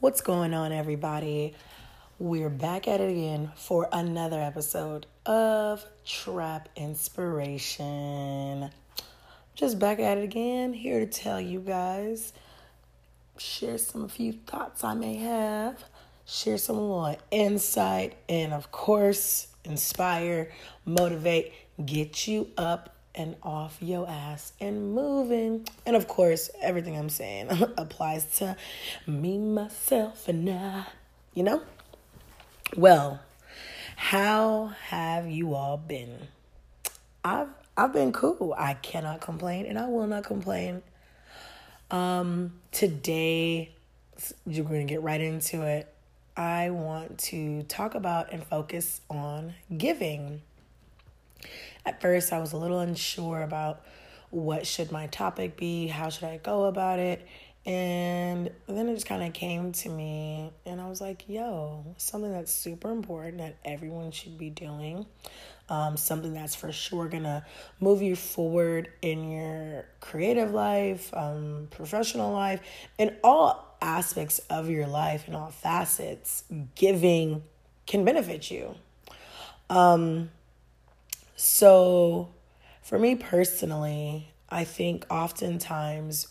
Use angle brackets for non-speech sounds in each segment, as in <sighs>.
What's going on, everybody? We're back at it again for another episode of Trap Inspiration. Just back at it again, here to tell you guys, share some few thoughts I may have, share some little insight, and of course, inspire, motivate, get you up and off your ass and moving. And of course, everything I'm saying <laughs> applies to me, myself, and I. You know? Well, how have you all been? I've I've been cool. I cannot complain and I will not complain. Um today you're going to get right into it. I want to talk about and focus on giving. At first, I was a little unsure about what should my topic be, how should I go about it, and then it just kind of came to me, and I was like, yo, something that's super important that everyone should be doing. Um, something that's for sure gonna move you forward in your creative life, um, professional life, in all aspects of your life, in all facets. Giving can benefit you. Um, so, for me personally, I think oftentimes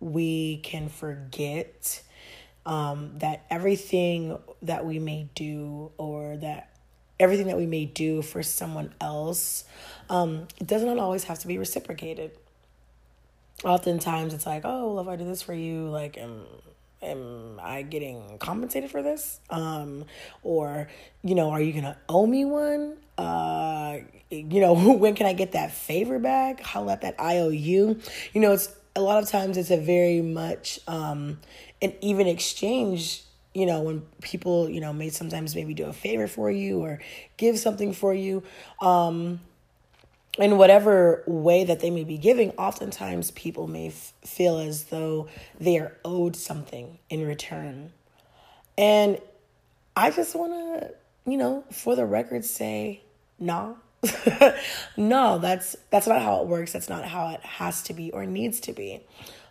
we can forget um, that everything that we may do or that everything that we may do for someone else, um, it does not always have to be reciprocated. Oftentimes it's like, oh, well, if I do this for you, like, am, am I getting compensated for this? Um, or, you know, are you to owe me one? Uh, you know, <laughs> when can I get that favor back? How about that IOU? You know, it's a lot of times it's a very much um, an even exchange. You know, when people, you know, may sometimes maybe do a favor for you or give something for you. Um, in whatever way that they may be giving, oftentimes people may f- feel as though they are owed something in return. And I just want to, you know, for the record, say, nah, <laughs> no, that's that's not how it works. That's not how it has to be or needs to be.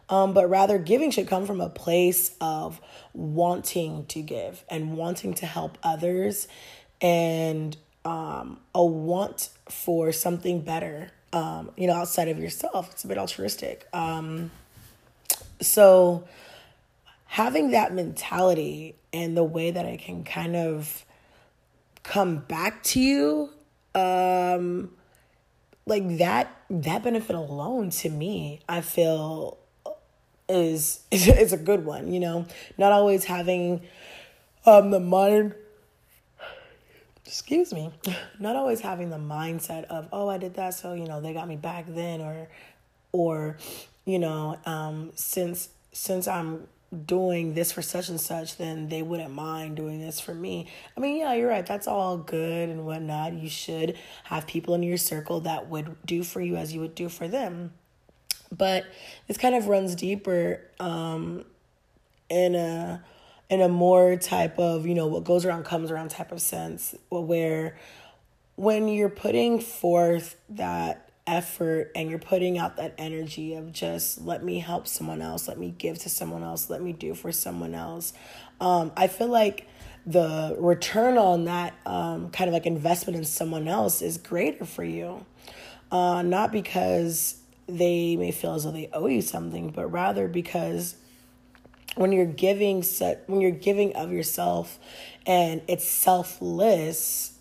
Um, but rather, giving should come from a place of wanting to give and wanting to help others, and um, a want for something better. Um, you know, outside of yourself, it's a bit altruistic. Um, so, having that mentality and the way that I can kind of come back to you um like that that benefit alone to me i feel is <laughs> is a good one you know? Not always having um the mind excuse me not always having the mindset of oh i did that so you know they got me back then or or you know um since since i'm doing this for such and such, then they wouldn't mind doing this for me. I mean, yeah, you're right. That's all good and whatnot. You should have people in your circle that would do for you as you would do for them. But this kind of runs deeper um, in a in a more type of you know what goes around comes around type of sense where when you're putting forth that effort and you're putting out that energy of just let me help someone else, let me give to someone else, let me do for someone else. Um, I feel like the return on that um, kind of like investment in someone else is greater for you. Uh, not because they may feel as though they owe you something, but rather because when you're giving set when you're giving of yourself and it's selfless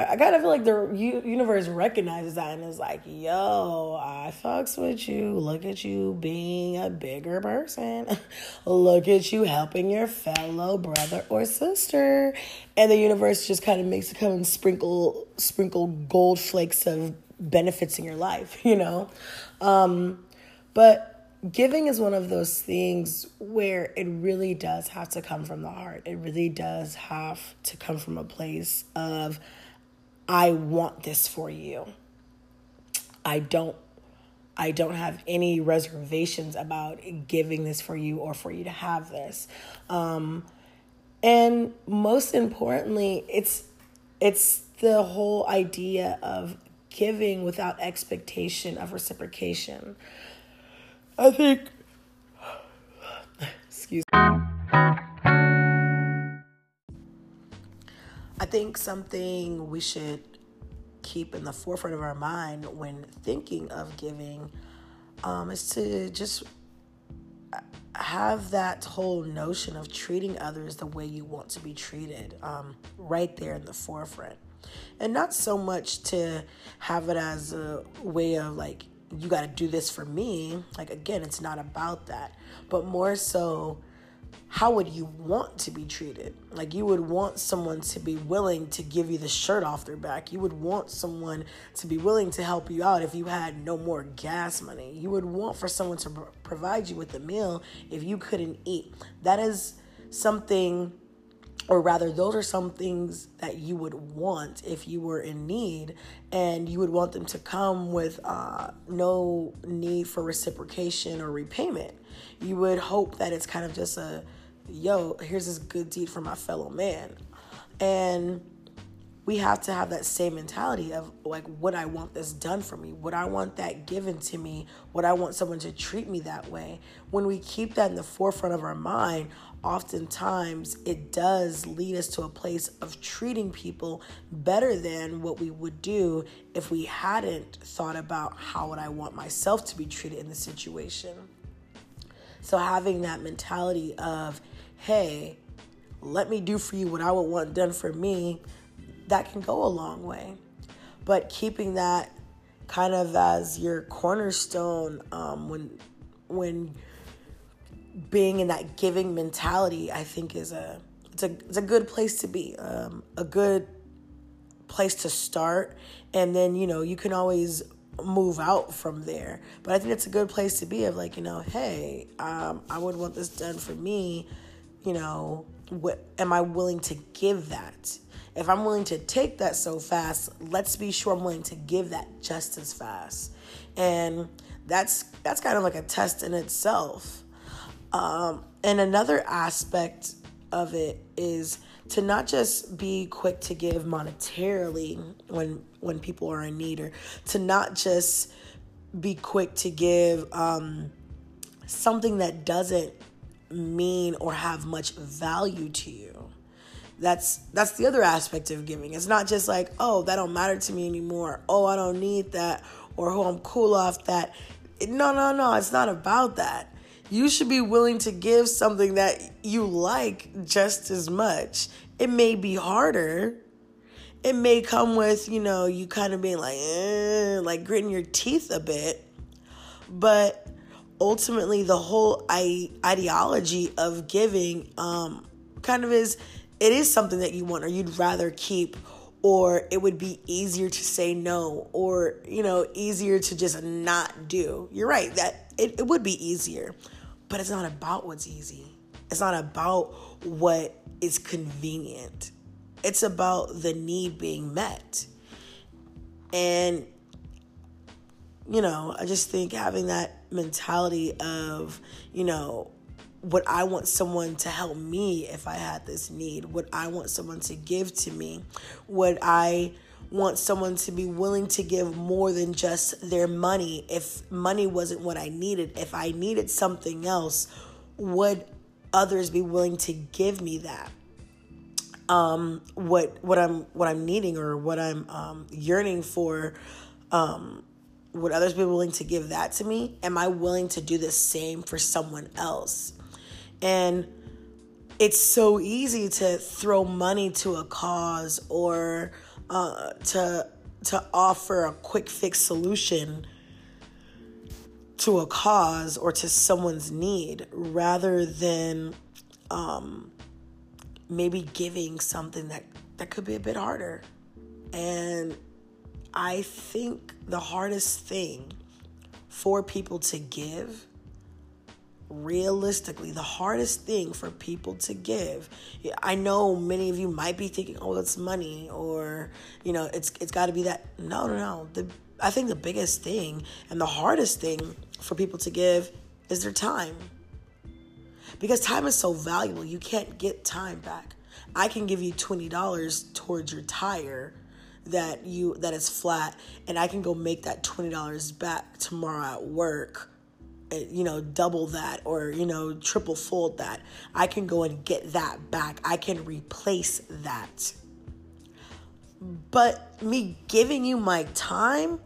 I, I kind of feel like the u- universe recognizes that and is like, yo, I fucks with you. Look at you being a bigger person. <laughs> Look at you helping your fellow brother or sister. And the universe just kind of makes it come and sprinkle sprinkle gold flakes of benefits in your life, <laughs> you know? Um, but giving is one of those things where it really does have to come from the heart. It really does have to come from a place of I want this for you. I don't I don't have any reservations about giving this for you or for you to have this. Um, and most importantly, it's it's the whole idea of giving without expectation of reciprocation. I think <sighs> excuse me. Think something we should keep in the forefront of our mind when thinking of giving um, is to just have that whole notion of treating others the way you want to be treated um, right there in the forefront. And not so much to have it as a way of like, you got to do this for me. Like, again, it's not about that, but more so how would you want to be treated? Like you would want someone to be willing to give you the shirt off their back. You would want someone to be willing to help you out if you had no more gas money. You would want for someone to provide you with a meal if you couldn't eat. That is something or rather those are some things that you would want if you were in need and you would want them to come with uh, no need for reciprocation or repayment you would hope that it's kind of just a yo, here's this good deed for my fellow man. And we have to have that same mentality of like, would I want this done for me? Would I want that given to me? Would I want someone to treat me that way? When we keep that in the forefront of our mind, oftentimes it does lead us to a place of treating people better than what we would do if we hadn't thought about how would I want myself to be treated in the situation. So having that mentality of, hey, let me do for you what I would want done for me, that can go a long way. But keeping that kind of as your cornerstone um, when when being in that giving mentality, I think is a it's a it's a good place to be, um, a good place to start, and then you know you can always move out from there. But I think it's a good place to be of like, you know, hey, um, I would want this done for me. You know, what am I willing to give that? If I'm willing to take that so fast, let's be sure I'm willing to give that just as fast. And that's that's kind of like a test in itself. Um, and another aspect of it is to not just be quick to give monetarily when when people are in need or to not just be quick to give um, something that doesn't mean or have much value to you. That's that's the other aspect of giving. It's not just like oh that don't matter to me anymore. Oh i don't need that or oh i'm cool off that. No no no it's not about that you should be willing to give something that you like just as much. It may be harder. It may come with, you know, you kind of being like, eh, like gritting your teeth a bit. But ultimately, the whole ideology of giving um, kind of is it is something that you want or you'd rather keep or it would be easier to say no or you know easier to just not do you're right that it, it would be easier but it's not about what's easy. It's not about what is convenient. It's about the need being met. And, you know, I just think having that mentality of, you know, would I want someone to help me if I had this need? Would I want someone to give to me? Would I want someone to be willing to give more than just their money if money wasn't what I needed. If I needed something else, would others be willing to give me that? Um, what what I'm what I'm needing or what I'm um, yearning for, um, would others be willing to give that to me? Am I willing to do the same for someone else? And it's so easy to throw money to a cause or uh, to to offer a quick fix solution to a cause or to someone's need rather than um, maybe giving something that, that could be a bit harder. And I think the hardest thing for people to give realistically the hardest thing for people to give i know many of you might be thinking oh it's money or you know it's it's got to be that. No no no. The i think the biggest thing and the hardest thing for people to give is their time. Because time is so valuable you can't get time back. I can give you $20 towards your tire that you that is flat and i can go make that $20 back tomorrow at work Eh, you know, double that or, you know, triple fold that. I can go and get that back. I can replace that. But me giving you my time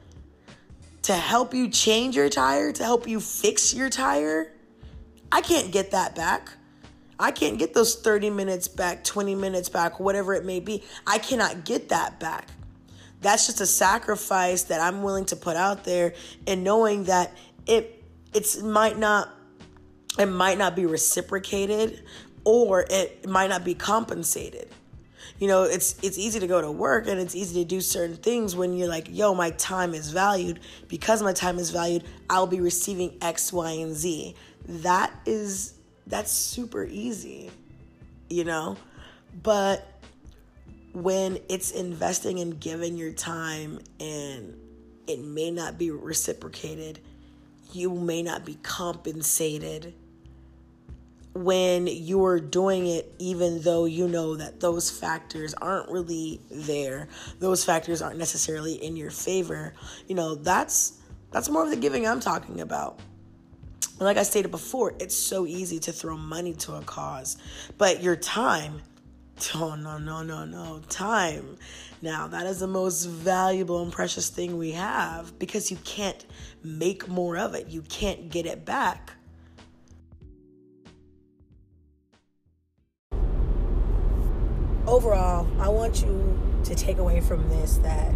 to help you change your tire, to help you fix your tire, I can't get that back. I can't get those 30 minutes back, 20 minutes back, whatever it may be. I cannot get that back. That's just a sacrifice that I'm willing to put out there and knowing that it it's might not it might not be reciprocated or it might not be compensated. You know it's it's easy to go to work and it's easy to do certain things when you're like yo my time is valued. Because my time is valued i'll be receiving x y and z. That is that's super easy you know? But when it's investing and giving your time and it may not be reciprocated you may not be compensated when you're doing it, even though you know that those factors aren't really there, those factors aren't necessarily in your favor, you know, that's that's more of the giving I'm talking about. Like I stated before, it's so easy to throw money to a cause, but your time, oh no, no, no, no, time. Now, that is the most valuable and precious thing we have because you can't make more of it. You can't get it back. overall, I want you to take away from this that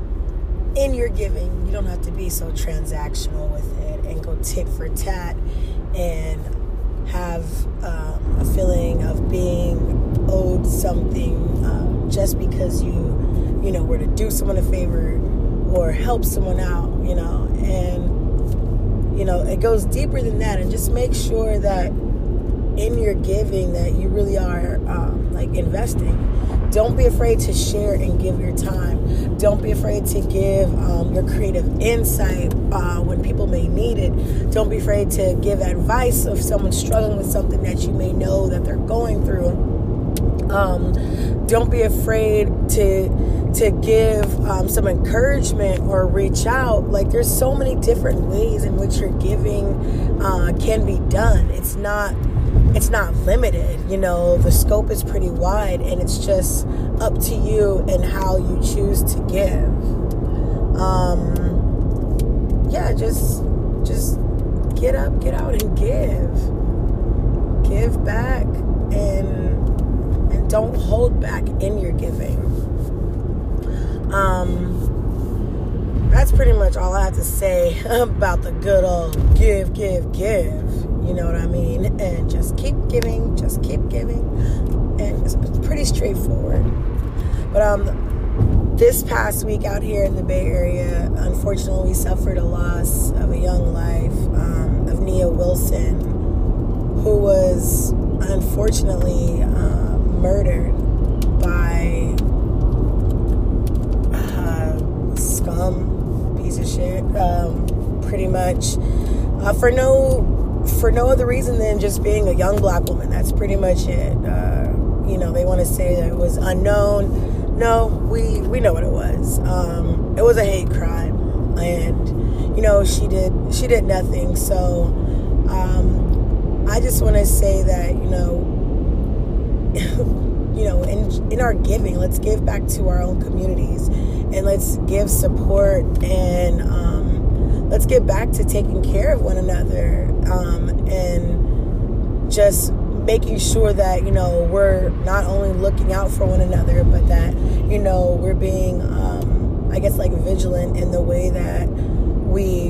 in your giving, you don't have to be so transactional with it and go tit for tat and have um, a feeling of being owed something uh, just because you, you know, were to do someone a favor or help someone out, you know, and you know, it goes deeper than that. And just make sure that in your giving that you really are um, like investing don't be afraid to share and give your time. Don't be afraid to give um, your creative insight uh, when people may need it. Don't be afraid to give advice if someone's struggling with something that you may know that they're going through. Um, don't be afraid to to give um, some encouragement or reach out. Like there's so many different ways in which your giving uh, can be done. It's not it's not limited. You know, the scope is pretty wide and it's just up to you and how you choose to give. Um yeah, just just get up, get out and give. Give back and and don't hold back in your giving. Um that's pretty much all I have to say <laughs> about the good old give, give, give. You know what I mean? And just keep giving, just keep giving. And it's pretty straightforward. But um, this past week out here in the Bay Area, unfortunately, we suffered a loss of a young life um, of Nia Wilson, who was unfortunately uh, murdered piece of shit, um, pretty much. Uh, for no for no other reason than just being a young black woman. That's pretty much it. Uh, you know, they want to say that it was unknown. No, we we know what it was. Um, it was a hate crime, and you know she did she did nothing. So um, I just want to say that you know. <laughs> you know, in in our giving, let's give back to our own communities, and let's give support and um, let's get back to taking care of one another um, and just making sure that you know we're not only looking out for one another but that you know we're being um, i guess like vigilant in the way that we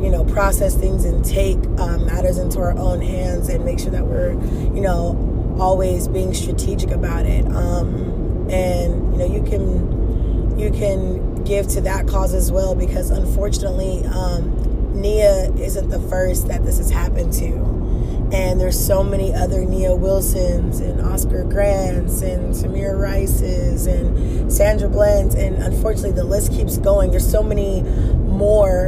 you know process things and take um, matters into our own hands and make sure that we're you know always being strategic about it. Um, and you know you can you can give to that cause as well because unfortunately um, Nia isn't the first that this has happened to. And there's so many other Nia Wilsons and Oscar Grants and Tamir Rices and Sandra Bland. And unfortunately, the list keeps going. There's so many more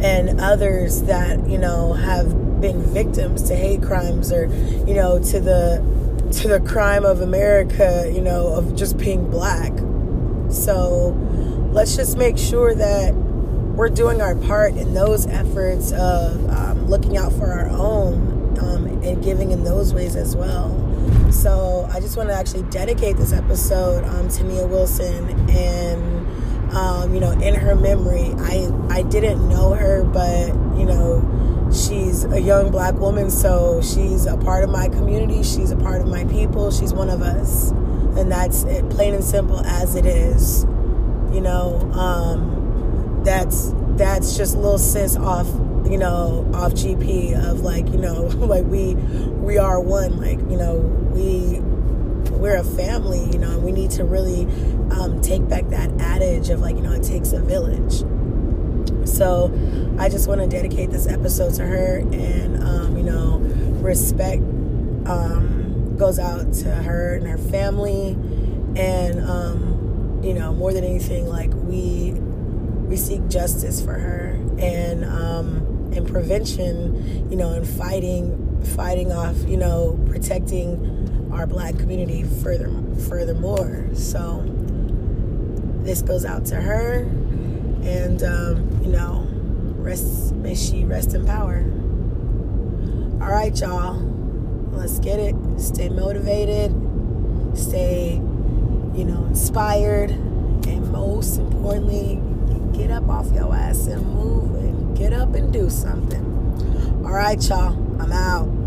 and others that, you know, have been victims to hate crimes or, you know, to the to the crime of America, you know, of just being black. So let's just make sure that we're doing our part in those efforts of um, looking out for our own um, and giving in those ways as well. So I just want to actually dedicate this episode um, to Nia Wilson and, um, you know, in her memory. I, I didn't know her, but, you know, she's a young black woman, so she's a part of my community. She's a part of my people. She's one of us. And that's it, plain and simple as it is. You know, um, that's that's just little sis off you know off gp of like you know <laughs> like we we are one like you know we we're a family you know and we need to really um, take back that adage of like you know it takes a village so i just want to dedicate this episode to her and um, you know respect um, goes out to her and her family and um, you know more than anything like we we seek justice for her and um, and prevention, you know, and fighting fighting off, you know, protecting our black community further furthermore. So this goes out to her, and um, you know, rest may she rest in power. All right, y'all, let's get it. Stay motivated. Stay, you know, inspired, and most importantly get up off your ass and move and get up and do something. All right, y'all. I'm out.